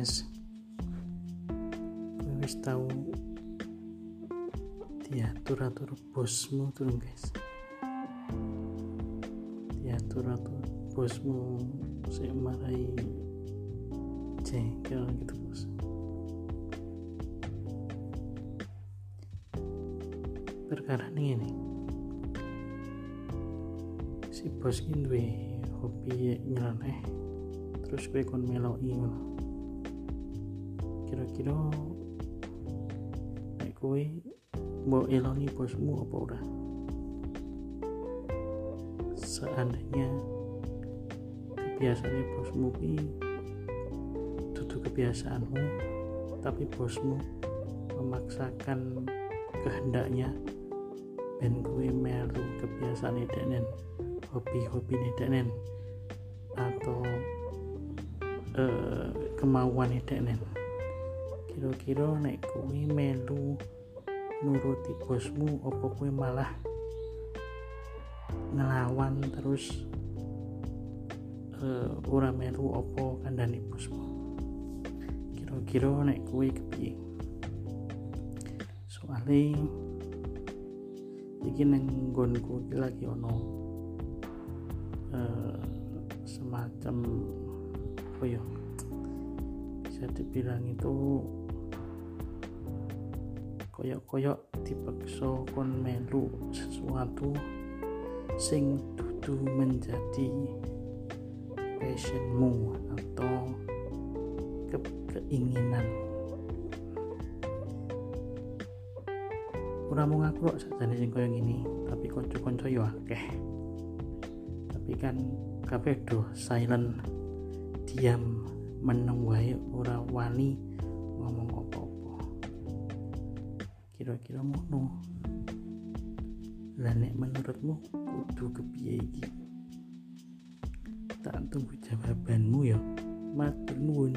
wis kowe wis tau diatur-atur bosmu turun guys. Diatur-atur bosmu saya marahi jengkel gitu bos. Perkara ini nih si bos ini hobi hobi nyeleneh terus gue kon melo ini kira-kira nek kowe mau eloni bosmu apa ora? Seandainya kebiasaan bosmu ini itu kebiasaanmu tapi bosmu memaksakan kehendaknya ben gue melu kebiasaan denen hobi-hobi denen atau uh, kemauan denen kira-kira nek gue melu nuruti bosmu apa gue malah ngelawan terus uh, ora melu opo kandani bosmu? Kira-kira nek gue kepiye? Soalnya iki neng gonku iki lagi ono uh, semacam apa ya bisa dibilang itu koyok-koyok dipaksa kon melu sesuatu sing dudu menjadi passionmu atau ke keinginan. Ora mau ngaku kok sajane sing koyo ngene tapi kanca-kanca yo akeh. Tapi kan kabeh do silent diam meneng wae ora wani kira-kira ngono lah nek menurutmu kudu kepiye iki? Tak tunggu jawabanmu ya. Matur nuwun